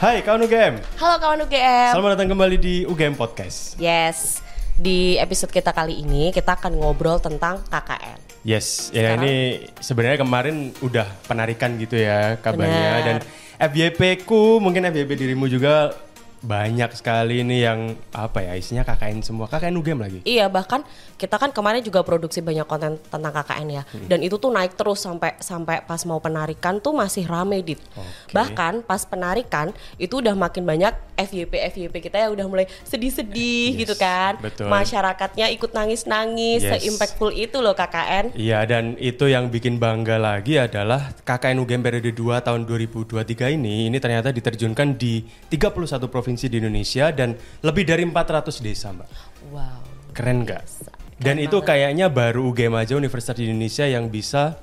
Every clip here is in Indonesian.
Hai kawan UGM, Halo kawan UGM. selamat datang kembali di UGM Podcast. Yes. Di episode kita kali ini kita akan ngobrol tentang KKN. Yes, ya Sekarang- ini sebenarnya kemarin udah penarikan gitu ya kabarnya Benar. dan FYP ku mungkin FYP dirimu juga banyak sekali ini yang apa ya isinya KKN semua KKN UGM lagi. Iya, bahkan kita kan kemarin juga produksi banyak konten tentang KKN ya. Hmm. Dan itu tuh naik terus sampai sampai pas mau penarikan tuh masih rame dit. Oke. Bahkan pas penarikan itu udah makin banyak FYP FYP kita ya udah mulai sedih-sedih Yes, gitu kan. betul. Masyarakatnya ikut nangis-nangis, Yes. se-impactful itu loh KKN. Iya dan itu yang bikin bangga lagi adalah KKN UGM periode 2 tahun 2023 ini ini ternyata diterjunkan di 31 provinsi di Indonesia dan lebih dari 400 desa, Mbak. Wow. Keren nggak? Dan itu kayaknya baru UGM aja Universitas di Indonesia yang bisa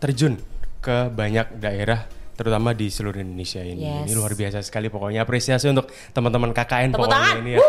terjun ke banyak daerah terutama di seluruh Indonesia ini. Yes. Ini luar biasa sekali pokoknya apresiasi untuk teman-teman KKN Tepuk pokoknya tangan. ini ya.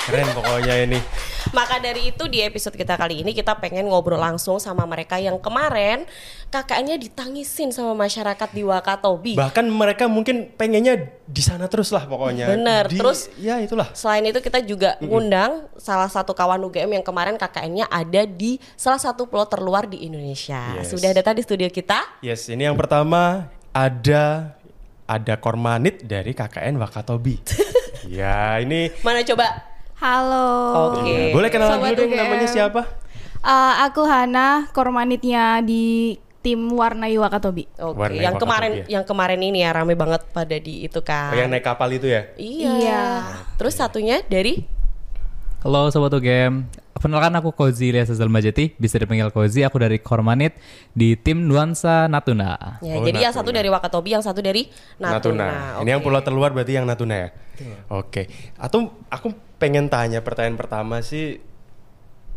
Keren pokoknya ini. Maka dari itu di episode kita kali ini kita pengen ngobrol langsung sama mereka yang kemarin KKN-nya ditangisin sama masyarakat di Wakatobi. Bahkan mereka mungkin pengennya di sana terus lah pokoknya. Bener, Di- terus- ya itulah. Selain itu kita juga ngundang salah satu kawan UGM yang kemarin KKN-nya ada di salah satu pulau terluar di Indonesia. Yes. Sudah datang di studio kita. Yes, ini yang pertama ada ada Kormanit dari KKN Wakatobi. ya, ini Mana coba? Halo. Oke. Ya, boleh kenalan Sobat dulu dong UGM. namanya siapa? Uh, aku Hana, kormanitnya di tim Warnai Wakatobi. Oke, Warnai yang Wakatobi kemarin ya. yang kemarin ini ya rame banget pada di itu kan. Oh, yang naik kapal itu ya? Iya. Iya. Terus satunya dari Halo Sobat UGM, perkenalkan aku Kozi Ilyas Azal Majeti, bisa dipanggil Kozi, aku dari Kormanit di tim Nuansa Natuna. Ya, Oh, jadi yang Natuna. satu dari Wakatobi, yang satu dari Natuna. Ini yang pulau terluar berarti yang Natuna ya? Oke. Atau aku pengen tanya pertanyaan pertama sih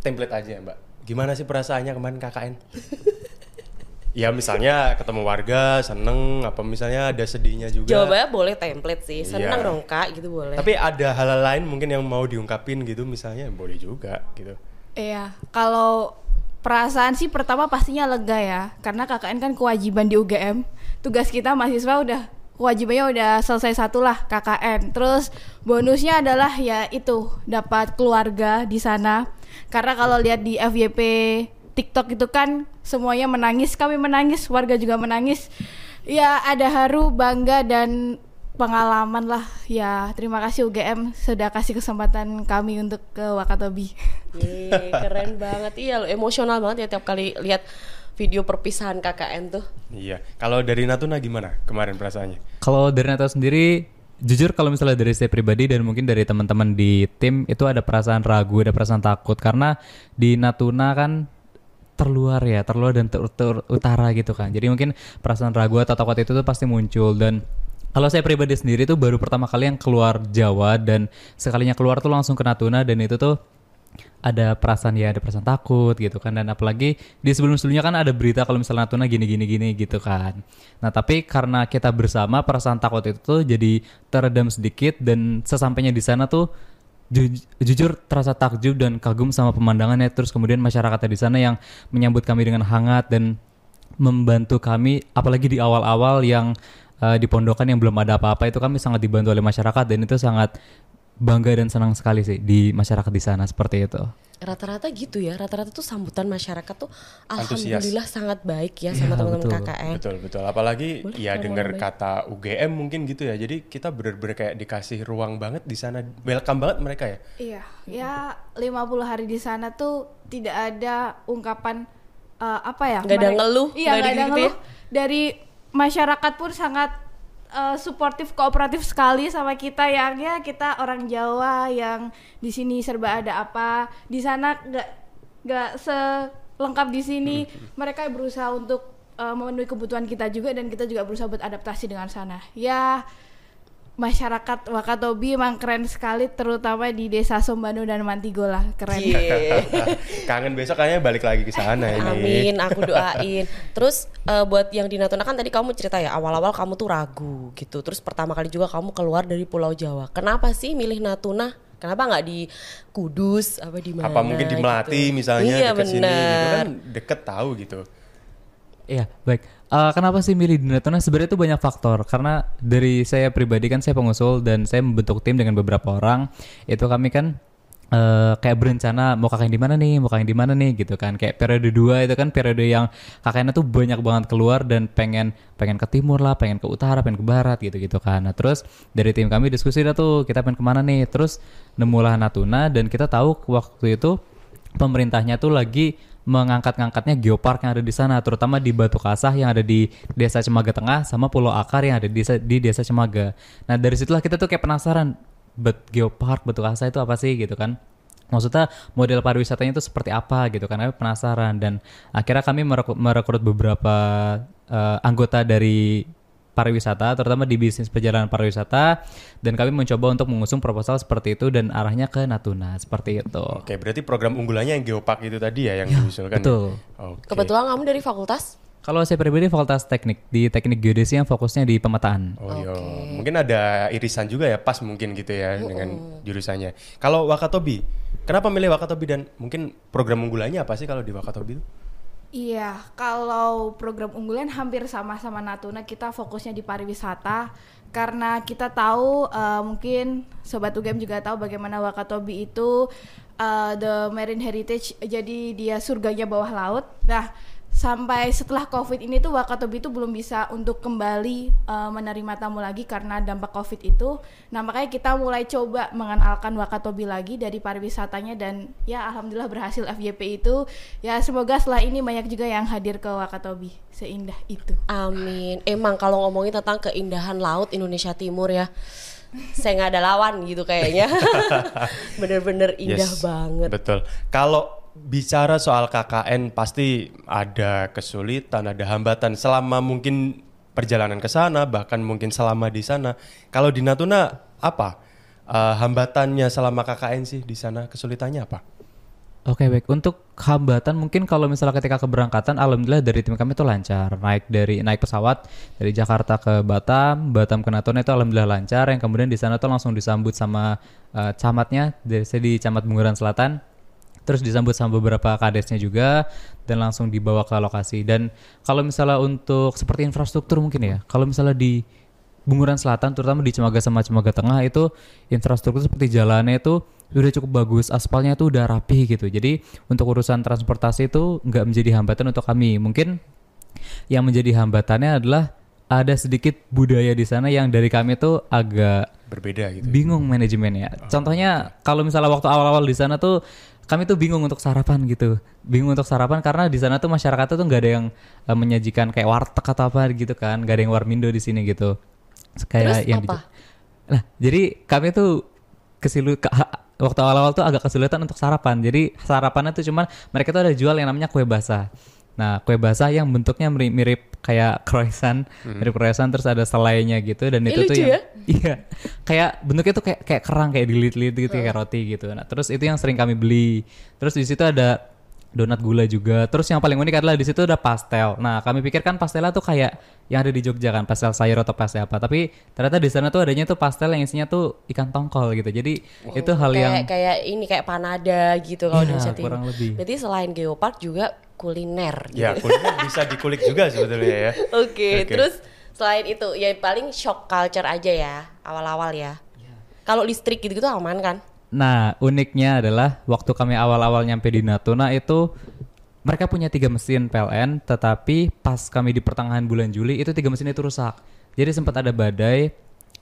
template aja ya, Mbak. Gimana sih perasaannya kemarin KKN? ya misalnya ketemu warga seneng apa misalnya ada sedihnya juga. Jawabannya boleh template sih. Senang Iya. dong Kak, gitu boleh. Tapi ada hal lain mungkin yang mau diungkapin gitu misalnya boleh juga gitu. Iya, kalau perasaan sih pertama pastinya lega ya, karena KKN kan kewajiban di UGM. Tugas kita mahasiswa udah kewajibannya udah selesai satu lah KKN. Terus bonusnya adalah ya itu dapat keluarga di sana. Karena kalau lihat di FYP TikTok itu kan semuanya menangis, kami menangis, warga juga menangis. Ya ada haru, bangga dan pengalaman lah. Ya terima kasih UGM sudah kasih kesempatan kami untuk ke Wakatobi. Yeay, keren banget. Iya, lo emosional banget ya tiap kali lihat video perpisahan KKN tuh. Iya. Kalau dari Natuna gimana kemarin perasaannya? Kalau dari Natuna sendiri, jujur kalau misalnya dari saya pribadi dan mungkin dari teman-teman di tim itu ada perasaan ragu, ada perasaan takut karena di Natuna kan terluar ya, terluar dan ter- ter- utara gitu kan. Jadi mungkin perasaan ragu atau takut itu tuh pasti muncul. Dan kalau saya pribadi sendiri tuh baru pertama kali yang keluar Jawa dan sekalinya keluar tuh langsung ke Natuna dan itu tuh ada perasaan ya ada perasaan takut gitu kan. Dan apalagi di sebelum-sebelumnya kan ada berita kalau misalnya Natuna gini gini gini gitu kan. Nah tapi karena kita bersama perasaan takut itu tuh jadi teredam sedikit dan sesampainya di sana tuh ju- jujur terasa takjub dan kagum sama pemandangannya terus kemudian masyarakatnya di sana yang menyambut kami dengan hangat dan membantu kami apalagi di awal-awal yang eh, di pondokan yang belum ada apa-apa itu kami sangat dibantu oleh masyarakat dan itu sangat bangga dan senang sekali sih di masyarakat di sana seperti itu. Rata-rata gitu ya, rata-rata tuh sambutan masyarakat tuh Antusias. alhamdulillah sangat baik ya sama teman-teman betul. KKN. Betul betul. Apalagi Boleh ya dengar kata UGM mungkin gitu ya. Jadi kita bener-bener kayak dikasih ruang banget di sana. Welcome banget mereka ya. Iya, ya 50 hari di sana tuh tidak ada ungkapan eh, apa ya? Nggak ada ngeluh, Iya, nggak ada gitu ya? ngeluh. Dari masyarakat pun sangat eh, suportif, kooperatif sekali sama kita yang ya kita orang Jawa yang di sini serba ada apa, di sana nggak nggak selengkap di sini. Mereka berusaha untuk eh, memenuhi kebutuhan kita juga dan kita juga berusaha buat adaptasi dengan sana. Ya masyarakat Wakatobi emang keren sekali terutama di desa Sombano dan Mantigola keren Cie. Kangen besok kayaknya balik lagi ke sana ini. Amin, aku doain. Terus eh, buat yang di Natuna kan tadi kamu cerita ya awal-awal kamu tuh ragu gitu. Terus pertama kali juga kamu keluar dari Pulau Jawa. Kenapa sih milih Natuna? Kenapa nggak di Kudus apa di mana? Apa mungkin di Melati gitu? misalnya iya, deket sini gitu benar. kan deket tahu gitu. Iya, baik. Eh, kenapa sih milih di Natuna? Sebenarnya itu banyak faktor. Karena dari saya pribadi kan saya pengusul dan saya membentuk tim dengan beberapa orang. Itu kami kan eh, kayak berencana mau kakaknya di mana nih, mau kakaknya di mana nih gitu kan. Kayak periode 2 itu kan periode yang kakaknya tuh banyak banget keluar dan pengen pengen ke timur lah, pengen ke utara, pengen ke barat gitu-gitu kan. Nah, terus dari tim kami diskusi dah tuh kita pengen ke mana nih. Terus nemulah Natuna dan kita tahu waktu itu pemerintahnya tuh lagi mengangkat-ngangkatnya geopark yang ada di sana, terutama di Batu Kasah yang ada di Desa Cemaga Tengah sama Pulau Akar yang ada di desa, di Desa Cemaga. Nah dari situlah kita tuh kayak penasaran, bet geopark Batu Kasah itu apa sih gitu kan? Maksudnya model pariwisatanya itu seperti apa gitu kan? Kami penasaran dan akhirnya kami merekrut, beberapa eh, anggota dari pariwisata, terutama di bisnis perjalanan pariwisata, dan kami mencoba untuk mengusung proposal seperti itu dan arahnya ke Natuna seperti itu. Oke, berarti program unggulannya yang Geopark itu tadi ya yang diusulkan. ya? betul. Oke. Kebetulan kamu dari fakultas? Kalau saya pribadi fakultas teknik di teknik geodesi yang fokusnya di pemetaan. Oh iya, mungkin ada irisan juga ya pas mungkin gitu ya dengan jurusannya. Kalau Wakatobi, kenapa milih Wakatobi dan mungkin program unggulannya apa sih kalau di Wakatobi itu? Iya, kalau program unggulan hampir sama-sama Natuna kita fokusnya di pariwisata karena kita tahu eh, mungkin sobat UGM juga tahu bagaimana Wakatobi itu eh, the marine heritage jadi dia surganya bawah laut. Nah, sampai setelah Covid ini tuh Wakatobi itu belum bisa untuk kembali eh, menerima tamu lagi karena dampak Covid itu. Nah, makanya kita mulai coba mengenalkan Wakatobi lagi dari pariwisatanya dan ya alhamdulillah berhasil FYP itu. Ya semoga setelah ini banyak juga yang hadir ke Wakatobi. Seindah itu. Amin. Emang kalau ngomongin tentang keindahan laut Indonesia Timur ya, saya nggak ada lawan gitu kayaknya. Bener-bener indah Yes, banget. Betul. Kalau bicara soal KKN pasti ada kesulitan, ada hambatan selama mungkin perjalanan ke sana, bahkan mungkin selama di sana. Kalau di Natuna apa eh, hambatannya selama KKN sih di sana? Kesulitannya apa? Oke baik untuk hambatan mungkin kalau misalnya ketika keberangkatan alhamdulillah dari tim kami itu lancar naik dari naik pesawat dari Jakarta ke Batam Batam ke Natuna itu alhamdulillah lancar yang kemudian di sana tuh langsung disambut sama eh, camatnya dari saya di Camat Bunguran Selatan terus disambut sama beberapa kadesnya juga dan langsung dibawa ke lokasi dan kalau misalnya untuk seperti infrastruktur mungkin ya kalau misalnya di Bunguran Selatan terutama di Cemaga sama Cemaga Tengah itu infrastruktur seperti jalannya itu udah cukup bagus aspalnya itu udah rapi gitu jadi untuk urusan transportasi itu nggak menjadi hambatan untuk kami mungkin yang menjadi hambatannya adalah ada sedikit budaya di sana yang dari kami tuh agak Berbeda gitu. bingung manajemennya. Contohnya kalau misalnya waktu awal-awal di sana tuh kami tuh bingung untuk sarapan gitu. Bingung untuk sarapan karena di sana tuh masyarakat tuh nggak ada yang eh, menyajikan kayak warteg atau apa gitu kan, nggak ada yang warmindo di sini gitu. Kayak Terus yang apa? Nah, jadi kami tuh kesilu ha- waktu awal-awal tuh agak kesulitan untuk sarapan. Jadi sarapannya tuh cuman mereka tuh ada jual yang namanya kue basah. Nah, kue basah yang bentuknya mirip, mirip kayak croissant, mirip croissant terus ada selainya gitu dan Ih, itu tuh yang ya? iya, kayak bentuknya tuh kayak kayak kerang kayak dililit-lilit gitu kayak roti gitu. Nah, terus itu yang sering kami beli. Terus di situ ada donat gula juga. Terus yang paling unik adalah di situ ada pastel. Nah, kami pikir kan pastelnya tuh kayak yang ada di Jogja kan, pastel sayur atau pastel apa. Tapi ternyata di sana tuh adanya tuh pastel yang isinya tuh ikan tongkol gitu. Jadi itu hal kayak yang kayak ini kayak panada gitu kalau di Iya, Indonesia Timur. kurang lebih. Berarti selain geopark juga kuliner. gitu. Ya, kuliner bisa dikulik juga sebetulnya ya. Oke, Oke. terus selain itu ya paling shock culture aja ya awal-awal ya. Kalau listrik gitu-gitu aman kan? Nah, uniknya adalah waktu kami awal-awal nyampe di Natuna itu mereka punya tiga mesin PLN, tetapi pas kami di pertengahan bulan Juli itu tiga mesin itu rusak. Jadi sempat ada badai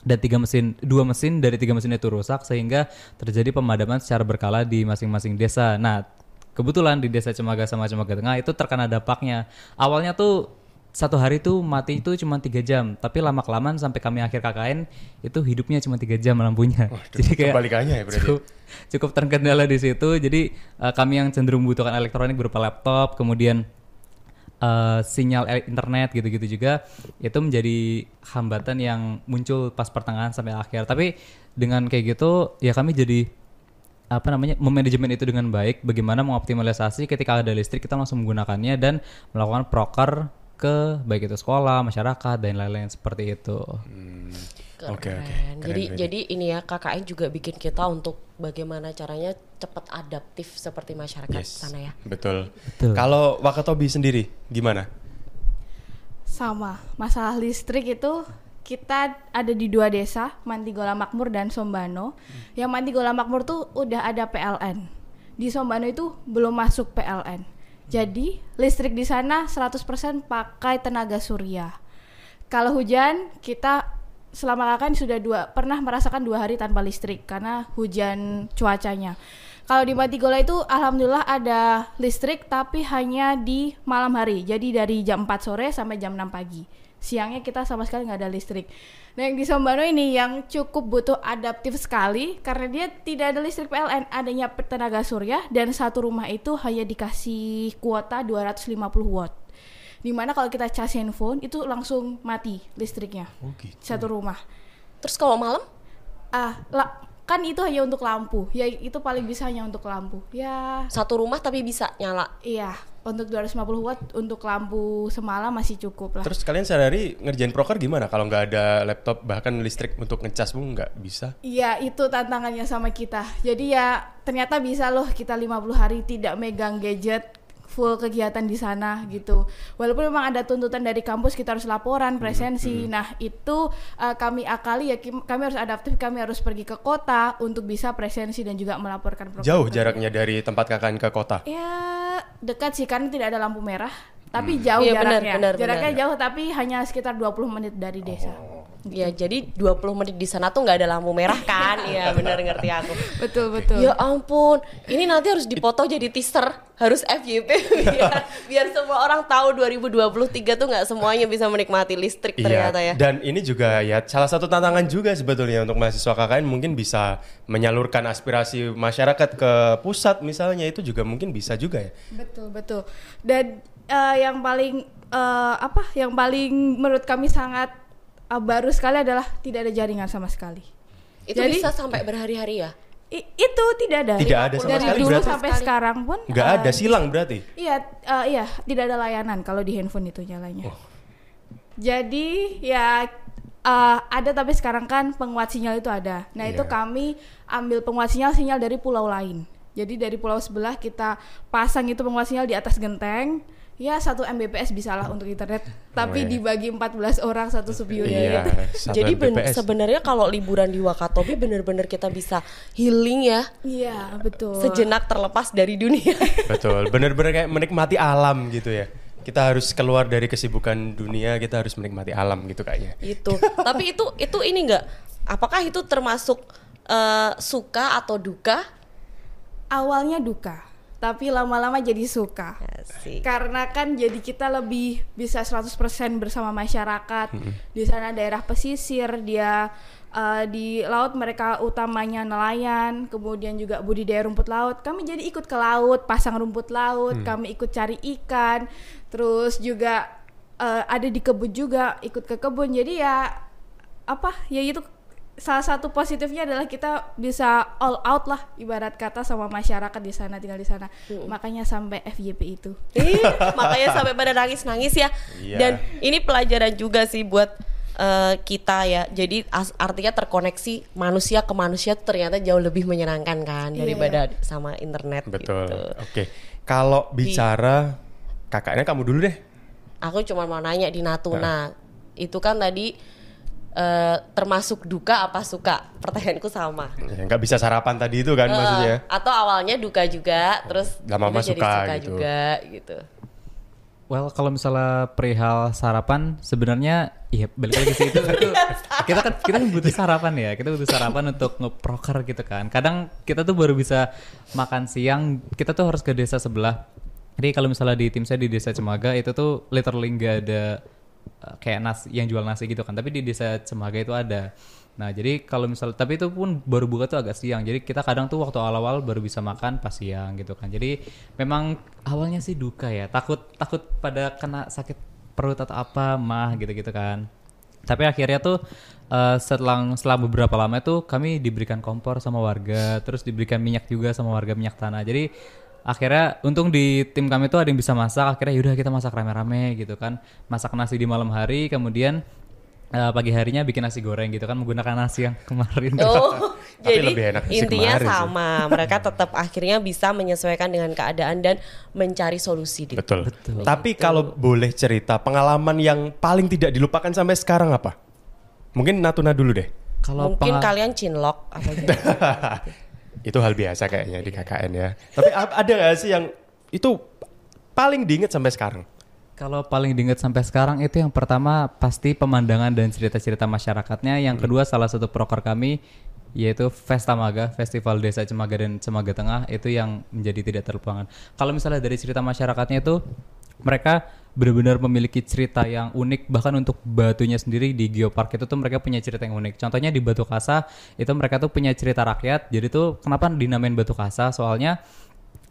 dan tiga mesin, dua mesin dari tiga mesin itu rusak sehingga terjadi pemadaman secara berkala di masing-masing desa. Nah, kebetulan di desa Cemaga sama Cemaga Tengah itu terkena dampaknya. Awalnya tuh satu hari tuh mati itu cuma tiga jam, tapi lama kelamaan sampai kami akhir KKN itu hidupnya cuma tiga jam lampunya. Jadi kayak kebalikannya ya berarti. cukup cukup terkendala di situ. Jadi eh, kami yang cenderung membutuhkan elektronik berupa laptop, kemudian eh, sinyal internet gitu-gitu juga itu menjadi hambatan yang muncul pas pertengahan sampai akhir. Tapi dengan kayak gitu ya kami jadi apa namanya memanajemen itu dengan baik bagaimana mengoptimalisasi ketika ada listrik kita langsung menggunakannya dan melakukan proker ke baik itu sekolah masyarakat dan lain-lain seperti itu Keren. Oke, oke. Keren, Jadi keren. jadi ini ya KKN juga bikin kita untuk bagaimana caranya cepat adaptif seperti masyarakat Yes. sana ya. Betul. Betul. Kalau Wakatobi sendiri gimana? Sama, masalah listrik itu kita ada di dua desa, Mantigola Makmur dan Sombano. Yang Mantigola Makmur tuh udah ada PLN. Di Sombano itu belum masuk PLN. Jadi listrik di sana 100% pakai tenaga surya. Kalau hujan kita selama kakak sudah dua pernah merasakan dua hari tanpa listrik karena hujan cuacanya. Kalau di Matigola itu alhamdulillah ada listrik tapi hanya di malam hari. Jadi dari jam 4 sore sampai jam 6 pagi. Siangnya kita sama sekali nggak ada listrik. Nah yang di Sombano ini yang cukup butuh adaptif sekali karena dia tidak ada listrik PLN, adanya tenaga surya dan satu rumah itu hanya dikasih kuota 250 watt. Di mana kalau kita cas handphone itu langsung mati listriknya Oh gitu. satu rumah. Terus kalau malam? Ah, la- kan itu hanya untuk lampu. Ya itu paling bisa hanya untuk lampu. Ya Satu rumah tapi bisa nyala. iya, untuk 250 watt untuk lampu semalam masih cukup lah. Terus kalian sehari ngerjain proker gimana kalau nggak ada laptop bahkan listrik untuk ngecas pun nggak bisa? Iya, itu tantangannya sama kita. Jadi ya ternyata bisa loh kita 50 hari tidak megang gadget full kegiatan di sana gitu. Walaupun memang ada tuntutan dari kampus kita harus laporan, presensi. Nah, itu uh, kami akali ya kami harus adaptif, kami harus pergi ke kota untuk bisa presensi dan juga melaporkan program. Jauh jaraknya dari tempat kakak ke kota. Ya dekat sih karena tidak ada lampu merah. Tapi jauh Iya, benar, jaraknya. benar, jaraknya benar. jauh tapi hanya sekitar 20 menit dari desa. Ya jadi 20 menit di sana tuh nggak ada lampu merah kan? Iya benar ngerti aku. Betul betul. Ya ampun, ini nanti harus dipoto jadi teaser, harus FYP biar, biar semua orang tahu 2023 tuh nggak semuanya bisa menikmati listrik ternyata ya. Dan ini juga ya salah satu tantangan juga sebetulnya untuk mahasiswa KKN mungkin bisa menyalurkan aspirasi masyarakat ke pusat misalnya itu juga mungkin bisa juga ya. Betul betul. Dan eh, yang paling eh, apa? Yang paling menurut kami sangat eh, baru sekali adalah tidak ada jaringan sama sekali. Itu Jadi- bisa sampai berhari-hari ya. I- itu tidak ada. Tidak ada sama Dari sekali dulu berarti? sampai Sekali. sekarang pun Nggak eh, ada silang berarti. Iya, eh, iya, tidak ada layanan kalau di handphone itu nyalanya. Oh. Jadi ya eh, ada tapi sekarang kan penguat sinyal itu ada. Nah itu Iya. kami ambil penguat sinyal sinyal dari pulau lain. Jadi dari pulau sebelah kita pasang itu penguat sinyal di atas genteng. Ya satu Mbps bisa lah untuk internet. Tapi iya. dibagi 14 orang satu sub unit. Iya, satu Jadi sebenarnya kalau liburan di Wakatobi bener-bener kita bisa healing ya, Iya betul. sejenak terlepas dari dunia. Betul, bener-bener kayak menikmati alam gitu ya. Kita harus keluar dari kesibukan dunia, kita harus menikmati alam gitu kayaknya. itu. Tapi itu itu ini enggak? Apakah itu termasuk eh, suka atau duka? Awalnya duka, tapi lama-lama jadi suka. Asik. Karena kan jadi kita lebih bisa 100% bersama masyarakat. Di sana daerah pesisir, dia eh, di laut mereka utamanya nelayan, kemudian juga budidaya rumput laut. Kami jadi ikut ke laut, pasang rumput laut, kami ikut cari ikan. Terus juga eh, ada di kebun juga, ikut ke kebun. Jadi ya apa? Ya itu salah satu positifnya adalah kita bisa all out lah ibarat kata sama masyarakat di sana tinggal di sana. Makanya sampai FYP itu. Makanya sampai pada nangis-nangis ya. Iya. Dan ini pelajaran juga sih buat eh, kita ya. Jadi as- artinya terkoneksi manusia ke manusia tuh ternyata jauh lebih menyenangkan kan Iya. daripada sama internet Betul. gitu. Oke. Kalau bicara kakaknya kamu dulu deh. Aku cuma mau nanya di Nah. Natuna. Itu kan tadi eh, termasuk duka apa suka? Pertanyaanku sama. Ya, nggak bisa sarapan tadi itu kan maksudnya. Eh, atau awalnya duka juga, terus Lama-lama jadi suka suka gitu. juga gitu. Well, kalau misalnya perihal sarapan, sebenarnya iya balik lagi sih itu, itu kita kan kita kan butuh sarapan ya, kita butuh sarapan untuk ngeproker gitu kan. Kadang kita tuh baru bisa makan siang, kita tuh harus ke desa sebelah. Jadi kalau misalnya di tim saya di desa Cemaga itu tuh literally nggak ada uh, kayak nasi yang jual nasi gitu kan, tapi di desa Cemaga itu ada. Nah jadi kalau misalnya tapi itu pun baru buka tuh agak siang, jadi kita kadang tuh waktu awal-awal baru bisa makan pas siang gitu kan. Jadi memang awalnya sih duka ya, takut takut pada kena sakit perut atau apa mah gitu-gitu kan. Tapi akhirnya tuh eh, setelah setelah beberapa lama itu kami diberikan kompor sama warga, terus diberikan minyak juga sama warga minyak tanah. Jadi akhirnya untung di tim kami tuh ada yang bisa masak. Akhirnya yaudah kita masak rame-rame gitu kan, masak nasi di malam hari, kemudian eh, pagi harinya bikin nasi goreng gitu kan menggunakan nasi yang kemarin. Oh, Tapi jadi lebih enak intinya kemarin sih. sama. Mereka tetap akhirnya bisa menyesuaikan dengan keadaan dan mencari solusi. Dit. Betul. Tapi kalau boleh cerita pengalaman yang paling tidak dilupakan sampai sekarang apa? Mungkin Natuna dulu deh. Kalau Mungkin pengal- kalian cinlok apa gitu. itu hal biasa kayaknya di KKN ya. Tapi ada nggak sih yang itu paling diinget sampai sekarang? Kalau paling diinget sampai sekarang itu yang pertama pasti pemandangan dan cerita-cerita masyarakatnya. Yang kedua salah satu proker kami yaitu Festamaga, Festival Desa Cemaga dan Cemaga Tengah itu yang menjadi tidak terlupakan. Kalau misalnya dari cerita masyarakatnya itu mereka benar-benar memiliki cerita yang unik bahkan untuk batunya sendiri di Geopark itu tuh mereka punya cerita yang unik. Contohnya di Batu Kasa itu mereka tuh punya cerita rakyat. Jadi tuh kenapa dinamain Batu Kasa? Soalnya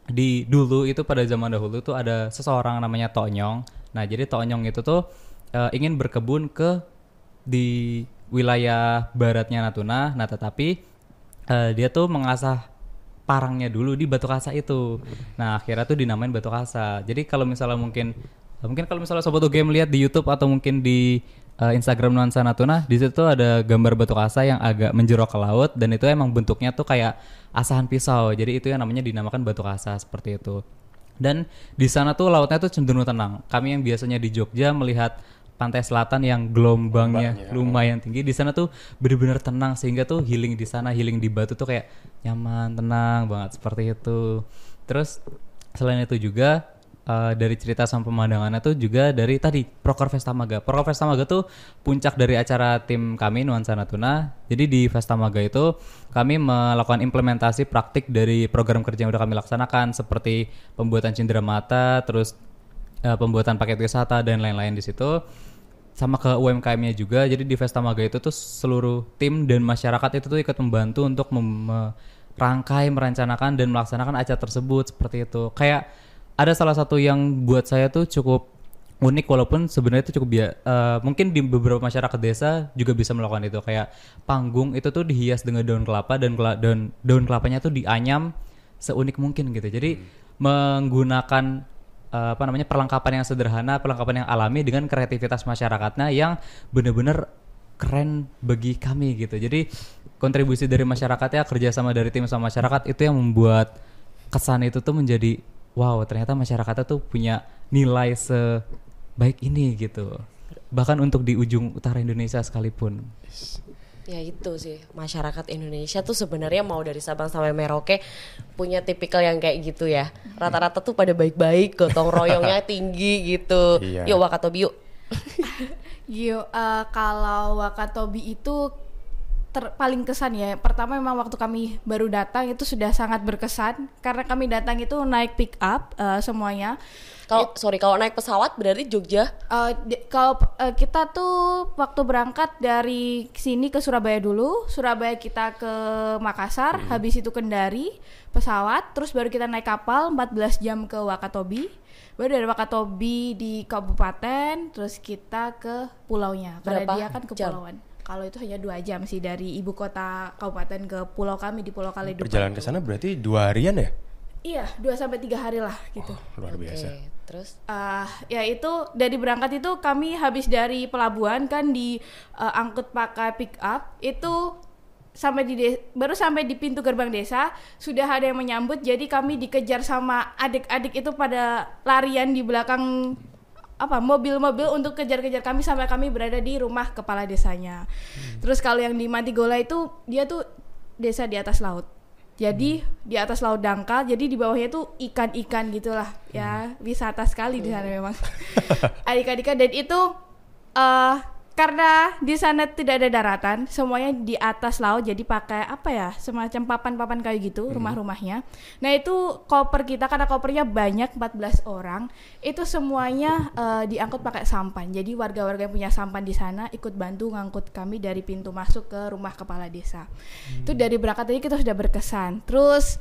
di dulu itu pada zaman dahulu tuh ada seseorang namanya Tonyong. Nah, jadi Tonyong itu tuh eh, ingin berkebun ke di wilayah baratnya Natuna. Nah, tetapi eh, dia tuh mengasah parangnya dulu di Batu Kasa itu. Nah, akhirnya tuh dinamain Batu Kasa. Jadi kalau misalnya mungkin mungkin kalau misalnya sobat game lihat di YouTube atau mungkin di eh, Instagram Nuansa Natuna, di situ tuh ada gambar Batu Kasa yang agak menjerok ke laut dan itu emang bentuknya tuh kayak asahan pisau. Jadi itu yang namanya dinamakan Batu Kasa seperti itu. Dan di sana tuh lautnya tuh cenderung tenang. Kami yang biasanya di Jogja melihat pantai selatan yang gelombangnya lumayan tinggi di sana tuh bener-bener tenang sehingga tuh healing di sana healing di batu tuh kayak nyaman tenang banget seperti itu terus selain itu juga eh, dari cerita sama pemandangannya tuh juga dari tadi Proker Festamaga Proker Festamaga tuh puncak dari acara tim kami Nuansa Natuna. Jadi di Festamaga itu kami melakukan implementasi praktik dari program kerja yang udah kami laksanakan seperti pembuatan cindera mata terus eh, pembuatan paket wisata dan lain-lain di situ. Sama ke UMKM-nya juga. Jadi di Festamaga itu tuh seluruh tim dan masyarakat itu tuh ikut membantu untuk mem- merangkai merencanakan dan melaksanakan acara tersebut seperti itu. Kayak ada salah satu yang buat saya tuh cukup unik walaupun sebenarnya itu cukup bia eh, mungkin di beberapa masyarakat desa juga bisa melakukan itu. Kayak panggung itu tuh dihias dengan daun kelapa dan kela- daun daun kelapanya tuh dianyam seunik mungkin gitu. Jadi menggunakan eh, apa namanya perlengkapan yang sederhana, perlengkapan yang alami dengan kreativitas masyarakatnya yang benar-benar keren bagi kami gitu. Jadi kontribusi dari masyarakatnya kerjasama dari tim sama masyarakat itu yang membuat kesan itu tuh menjadi wow ternyata masyarakatnya tuh punya nilai sebaik ini gitu. Bahkan untuk di ujung utara Indonesia sekalipun. Ya itu sih masyarakat Indonesia tuh sebenarnya mau dari Sabang sampai Merauke punya tipikal yang kayak gitu ya. Rata-rata tuh pada baik-baik, gotong royongnya tinggi gitu. Iya. Yuk Wakatobi yuk. Gio, eh, kalau Wakatobi itu ter- paling kesan ya. Pertama memang waktu kami baru datang itu sudah sangat berkesan karena kami datang itu naik pick up eh, semuanya. Kalau sorry kalau naik pesawat berarti Jogja. Di- kalau eh, kita tuh waktu berangkat dari sini ke Surabaya dulu, Surabaya kita ke Makassar, habis itu Kendari pesawat, terus baru kita naik kapal 14 jam ke Wakatobi. Baru dari Wakatobi di kabupaten, terus kita ke pulaunya. Karena dia kan jam? Kalau itu hanya dua jam sih dari ibu kota kabupaten ke pulau kami di Pulau Kaledupa. Perjalanan ke sana berarti dua harian ya? Iya, dua sampai tiga hari lah gitu. Luar biasa. Oke, terus Ah, ya itu dari berangkat itu kami habis dari pelabuhan kan di eh, angkut pakai pick up itu sampai di de- baru sampai di pintu gerbang desa sudah ada yang menyambut jadi kami dikejar sama adik-adik itu pada larian di belakang apa mobil-mobil untuk kejar-kejar kami sampai kami berada di rumah kepala desanya. Terus kalau yang di Mantigola itu dia tuh desa di atas laut. Jadi di atas laut dangkal, jadi di bawahnya tuh ikan-ikan gitulah ya wisata sekali di sana memang. Ikan-ikan dan itu eh karena di sana tidak ada daratan, semuanya di atas laut, jadi pakai apa ya semacam papan-papan kayu gitu rumah-rumahnya. Nah itu koper kita karena kopernya banyak 14 orang, itu semuanya eh, diangkut pakai sampan. Jadi warga-warga yang punya sampan di sana ikut bantu ngangkut kami dari pintu masuk ke rumah kepala desa. Itu dari berangkat tadi kita sudah berkesan. Terus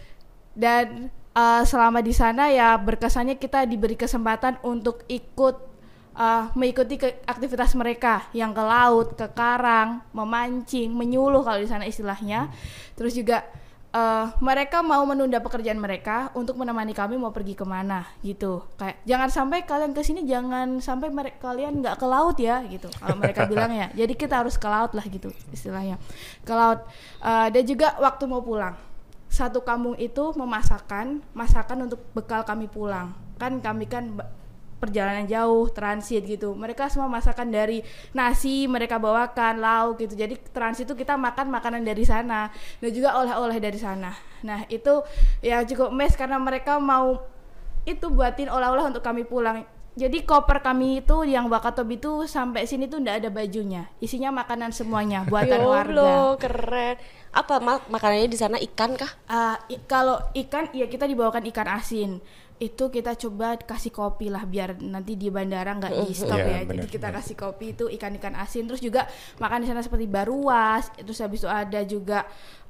dan eh, selama di sana ya berkesannya kita diberi kesempatan untuk ikut eh, mengikuti ke aktivitas mereka yang ke laut, ke karang, memancing, menyuluh kalau di sana istilahnya. Terus juga eh, mereka mau menunda pekerjaan mereka untuk menemani kami mau pergi ke mana gitu. Kayak jangan sampai kalian ke sini jangan sampai kalian nggak ke laut ya gitu. Kalau mereka bilang ya jadi kita harus ke laut lah gitu istilahnya. Ke laut. Eh, dan juga waktu mau pulang. Satu kampung itu memasakkan masakan untuk bekal kami pulang. Kan kami kan perjalanan jauh transit gitu. Mereka semua masakan dari nasi mereka bawakan lauk gitu. Jadi transit itu kita makan makanan dari sana dan juga oleh-oleh dari sana. Nah itu ya cukup mes karena mereka mau itu buatin oleh-oleh untuk kami pulang. Jadi koper kami itu yang Wakatobi itu sampai sini tuh ndak ada bajunya. Isinya makanan semuanya buatan warga. Yolo, keren. Apa ma- makanannya di sana ikan kah? Ah, i- kalau ikan ya kita dibawakan ikan asin itu kita coba kasih kopi lah biar nanti di bandara nggak di stop Iya, ya. benar, jadi kita benar. kasih kopi itu ikan-ikan asin terus juga makan di sana seperti baruas. Terus habis itu ada juga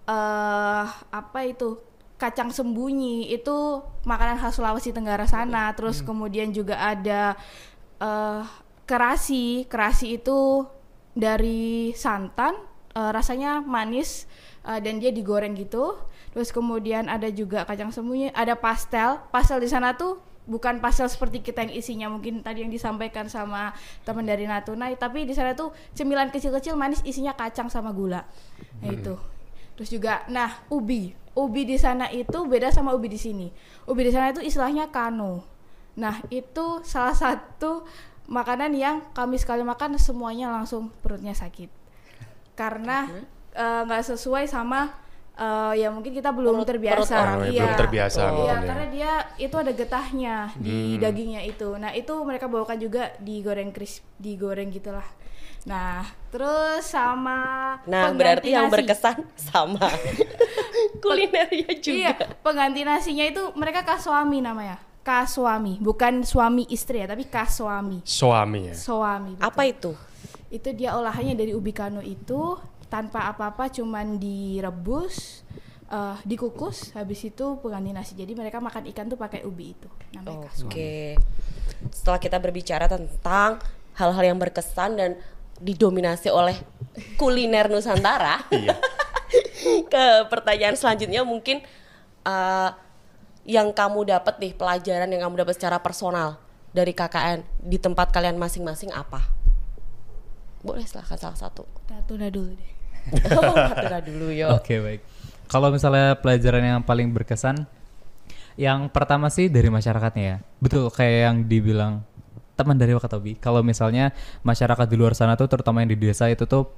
eh apa itu kacang sembunyi. Itu makanan khas Sulawesi Tenggara sana. Terus kemudian juga ada eh kerasi. Kerasi itu dari santan eh, rasanya manis eh, dan dia digoreng gitu. Terus kemudian ada juga kacang sembunyi ada pastel. Pastel di sana tuh bukan pastel seperti kita yang isinya mungkin tadi yang disampaikan sama teman dari Natuna tapi di sana tuh cemilan kecil-kecil manis isinya kacang sama gula. Nah itu. Terus juga nah ubi. Ubi di sana itu beda sama ubi di sini. Ubi di sana itu istilahnya kano. Nah itu salah satu makanan yang kami sekali makan semuanya langsung perutnya sakit. Karena nggak sesuai sama eh, ya mungkin kita belum Perut- terbiasa perut orang. Oh, ya, Iya. belum terbiasa Iya, mungkin ya. karena dia itu ada getahnya di dagingnya itu. Nah, itu mereka bawakan juga digoreng crisp, digoreng gitulah. Nah, terus sama Nah, pengganti berarti yang nasi. berkesan sama kulinernya juga. Iya, pengganti nasinya itu mereka kaswami namanya. Kaswami, bukan suami istri ya, tapi kaswami. Suami ya. Suami. betul. Apa itu? Itu dia olahannya dari ubi kano itu tanpa apa-apa cuman direbus eh, dikukus habis itu pengganti nasi. Jadi mereka makan ikan tuh pakai ubi itu. Namanya. Oke. Setelah kita berbicara tentang hal-hal yang berkesan dan didominasi oleh kuliner Nusantara, Iya. ke pertanyaan selanjutnya mungkin eh, yang kamu dapat nih pelajaran yang kamu dapat secara personal dari KKN di tempat kalian masing-masing apa? Boleh silahkan salah satu. Natuna dulu deh. Dulu yo. Oke baik. Kalau misalnya pelajaran yang paling berkesan, yang pertama sih dari masyarakatnya ya. Betul kayak yang dibilang teman dari Wakatobi. Kalau misalnya masyarakat di luar sana tuh, terutama yang di desa itu tuh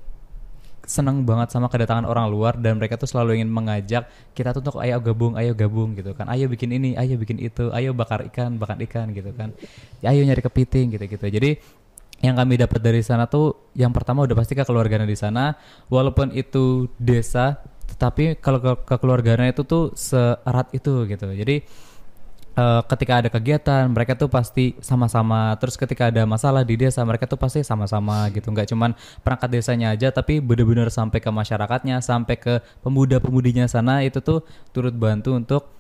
seneng banget sama kedatangan orang luar dan mereka tuh selalu ingin mengajak kita tuh untuk ayo gabung, ayo gabung gitu kan. Ayo bikin ini, ayo bikin itu, ayo bakar ikan, bakar ikan gitu kan. Ayo nyari kepiting gitu-gitu. Jadi yang kami dapat dari sana tuh yang pertama udah pasti kekeluargaan di sana. Walaupun itu desa tetapi kalau ke kekeluargaan itu tuh seerat itu gitu. Jadi eh, ketika ada kegiatan mereka tuh pasti sama-sama. Terus ketika ada masalah di desa mereka tuh pasti sama-sama gitu. Nggak cuman perangkat desanya aja tapi benar-benar sampai ke masyarakatnya sampai ke pemuda-pemudinya sana itu tuh turut bantu untuk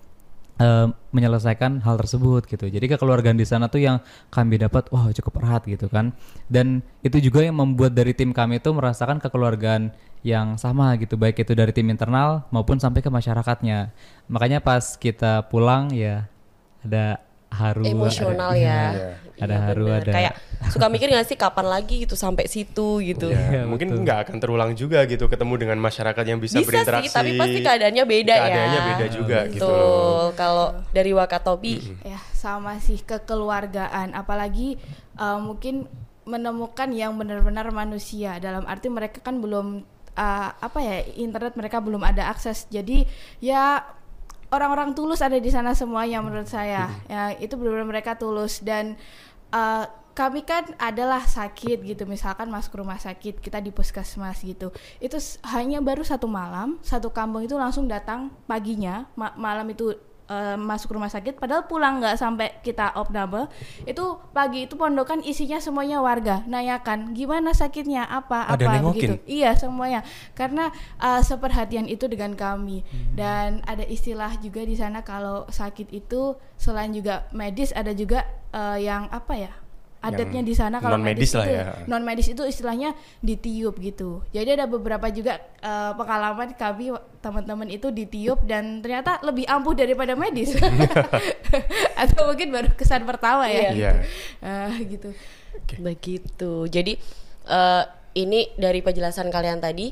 eh, menyelesaikan hal tersebut gitu. Jadi kekeluargaan di sana tuh yang kami dapat wah cukup erat gitu kan. Dan itu juga yang membuat dari tim kami tuh merasakan kekeluargaan yang sama gitu, baik itu dari tim internal maupun sampai ke masyarakatnya. Makanya pas kita pulang ya ada haru Emosional ada, ya. Iya. Ada Iya, haru, bener. ada Kayak suka mikir gak sih kapan lagi gitu sampai situ gitu. Ya, Iya, mungkin betul. nggak akan terulang juga gitu ketemu dengan masyarakat yang bisa, Bisa berinteraksi. sih, tapi pasti keadaannya beda ya. Keadaannya beda juga gitu loh. Betul. Kalau dari Wakatobi, Ya, sama sih kekeluargaan apalagi eh, mungkin menemukan yang benar-benar manusia dalam arti mereka kan belum eh, apa ya internet mereka belum ada akses. Jadi ya orang-orang tulus ada di sana semuanya menurut saya. Ya, itu benar-benar mereka tulus. Dan eh, kami kan adalah sakit gitu. Misalkan masuk rumah sakit kita di puskesmas gitu. Itu hanya baru satu malam satu kampung itu langsung datang paginya ma- malam itu eh, masuk rumah sakit padahal pulang nggak sampai kita opname itu pagi itu pondokan isinya semuanya warga. Nanyakan gimana sakitnya? Apa? Ada apa? nengokin? begitu. Iya semuanya. Karena eh, seperhatian itu dengan kami. Dan ada istilah juga di sana kalau sakit itu selain juga medis ada juga eh, yang apa ya adatnya di sana kalau non-medis medis lah itu ya. non medis itu istilahnya ditiup gitu. Jadi ada beberapa juga eh, pengalaman kami teman-teman itu ditiup dan ternyata lebih ampuh daripada medis. Atau mungkin baru kesan pertama ya. Iya. Gitu. Iya. Ah, gitu. Begitu. Jadi eh, ini dari penjelasan kalian tadi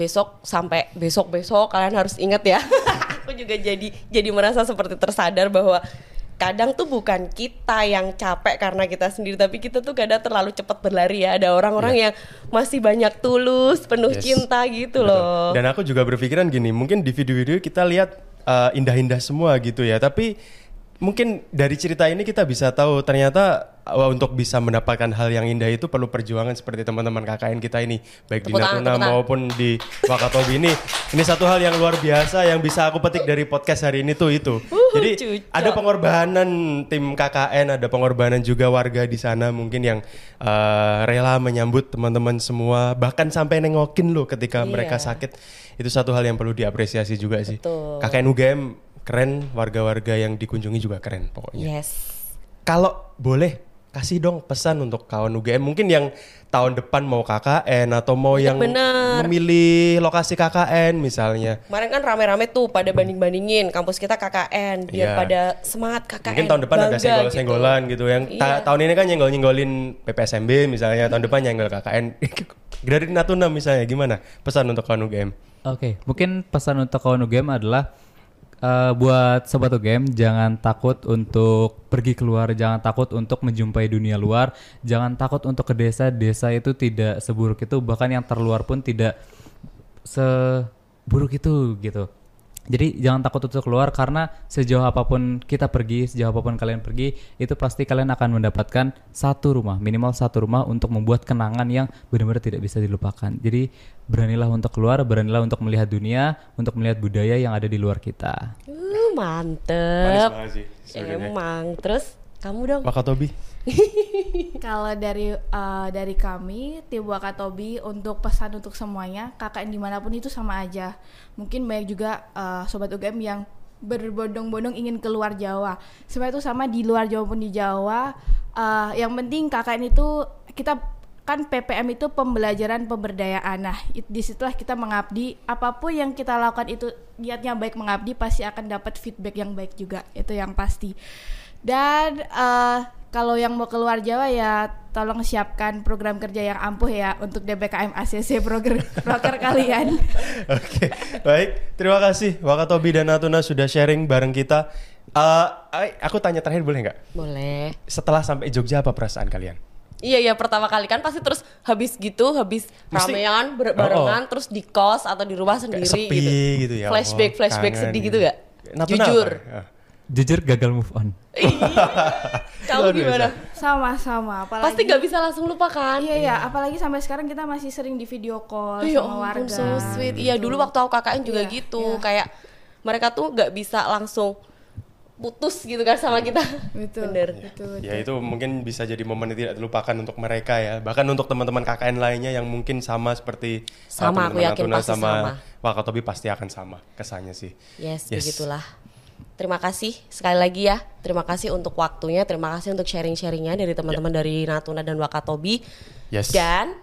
besok sampai besok-besok kalian harus ingat ya. Aku juga jadi jadi merasa seperti tersadar bahwa kadang tuh bukan kita yang capek karena kita sendiri tapi kita tuh kadang terlalu cepat berlari ya. Ada orang-orang yang masih banyak tulus, penuh Yes. cinta gitu Betul. loh. Dan aku juga berpikiran gini, mungkin di video-video kita lihat uh, indah-indah semua gitu ya, tapi mungkin dari cerita ini kita bisa tahu ternyata uh, untuk bisa mendapatkan hal yang indah itu perlu perjuangan seperti teman-teman KKN kita ini, baik di Tepuk tangan, Natuna tepuk tangan. maupun di Wakatobi ini. Ini satu hal yang luar biasa yang bisa aku petik dari podcast hari ini tuh itu. Jadi cucok. ada pengorbanan tim KKN, ada pengorbanan juga warga di sana mungkin yang uh, rela menyambut teman-teman semua, bahkan sampai nengokin loh ketika mereka Iya. sakit. Itu satu hal yang perlu diapresiasi juga sih. Betul. KKN UGM keren, warga-warga yang dikunjungi juga keren pokoknya. Yes. Kalau boleh kasih dong pesan untuk kawan UGM mungkin yang tahun depan mau KKN atau mau Iya, yang bener. memilih lokasi KKN misalnya. Kemarin kan rame-rame tuh pada banding-bandingin kampus kita KKN biar Iya. pada semangat KKN. Mungkin tahun depan ada bangga senggol-senggolan gitu. Yang ta- Iya. tahun ini kan nyenggol-nyenggolin PPSMB misalnya, tahun depan nyenggol KKN. Dari Natuna misalnya gimana? Pesan untuk kawan UGM. Oke, mungkin pesan untuk kawan UGM adalah eh, buat sobat UGM jangan takut untuk pergi keluar, jangan takut untuk menjumpai dunia luar, jangan takut untuk ke desa. Desa itu tidak seburuk itu, bahkan yang terluar pun tidak seburuk itu gitu. Jadi jangan takut untuk keluar karena sejauh apa pun kita pergi, sejauh apa pun kalian pergi, itu pasti kalian akan mendapatkan satu rumah, minimal satu rumah untuk membuat kenangan yang benar-benar tidak bisa dilupakan. Jadi beranilah untuk keluar, beranilah untuk melihat dunia, untuk melihat budaya yang ada di luar kita. Uh, mantep. banget sih. Emang. Terus kamu dong. Wakatobi. Kalau dari eh, dari kami tim Wakatobi untuk pesan untuk semuanya KKN di mana pun itu sama aja. Mungkin banyak juga eh, sobat UGM yang berbondong-bondong ingin keluar Jawa. Sebenarnya itu sama di luar Jawa pun di Jawa. Eh, yang penting KKN itu kita kan PPM itu pembelajaran pemberdayaan. Nah, it- di situlah kita mengabdi. Apa pun yang kita lakukan itu niatnya baik mengabdi pasti akan dapat feedback yang baik juga. Itu yang pasti. Dan eh, kalau yang mau keluar Jawa ya tolong siapkan program kerja yang ampuh ya untuk DBKM ACC program proker kalian. Oke, baik. Terima kasih Wakatobi dan Natuna sudah sharing bareng kita. Eh, ay- aku tanya terakhir boleh nggak? Boleh. Setelah sampai Jogja apa perasaan kalian? Iya iya pertama kali kan pasti terus habis gitu habis Mesti- ramean barengan terus di kos atau di rumah sendiri Kayak sepi gitu. gitu ya. Flashback Allah, flashback kangen sedih gitu. gitu gak? Natuna Jujur. apa ya? Jujur gagal move on. Kamu gimana? Sama-sama. Apalagi Pasti gak bisa langsung lupakan. Iya ya, apalagi sampai sekarang kita masih sering di video call Ya sama ampun warga. so sweet. Iya dulu waktu aku KKN juga Iya, gitu. iya. Kayak mereka tuh gak bisa langsung putus gitu kan sama kita. Betul. Bener. Betul. Ya itu mungkin bisa jadi momen yang tidak terlupakan untuk mereka ya. Bahkan untuk teman-teman KKN lainnya yang mungkin sama seperti uh, Sama, aku teman-teman yakin Natuna pasti sama sama. Wakatobi pasti akan sama kesannya sih. Yes, Yes. begitulah. Terima kasih sekali lagi ya. Terima kasih untuk waktunya, terima kasih untuk sharing-sharingnya dari teman-teman dari Natuna dan Wakatobi. Yes. Dan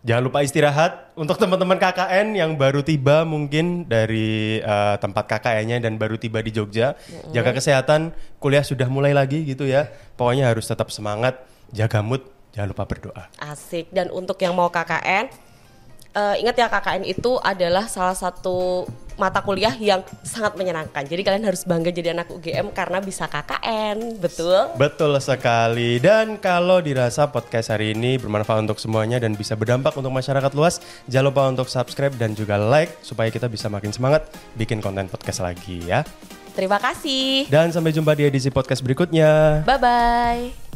Jangan lupa istirahat untuk teman-teman KKN yang baru tiba mungkin dari uh, tempat KKN-nya dan baru tiba di Jogja. Jaga kesehatan, kuliah sudah mulai lagi gitu ya. Pokoknya harus tetap semangat, jaga mood, jangan lupa berdoa. asik. Dan untuk yang mau KKN, eh, ingat ya KKN itu adalah salah satu mata kuliah yang sangat menyenangkan. Jadi kalian harus bangga jadi anak UGM karena bisa KKN, betul? Betul sekali. Dan kalau dirasa podcast hari ini bermanfaat untuk semuanya dan bisa berdampak untuk masyarakat luas, jangan lupa untuk subscribe dan juga like supaya kita bisa makin semangat bikin konten podcast lagi ya. Terima kasih. Dan sampai jumpa di edisi podcast berikutnya. Bye bye.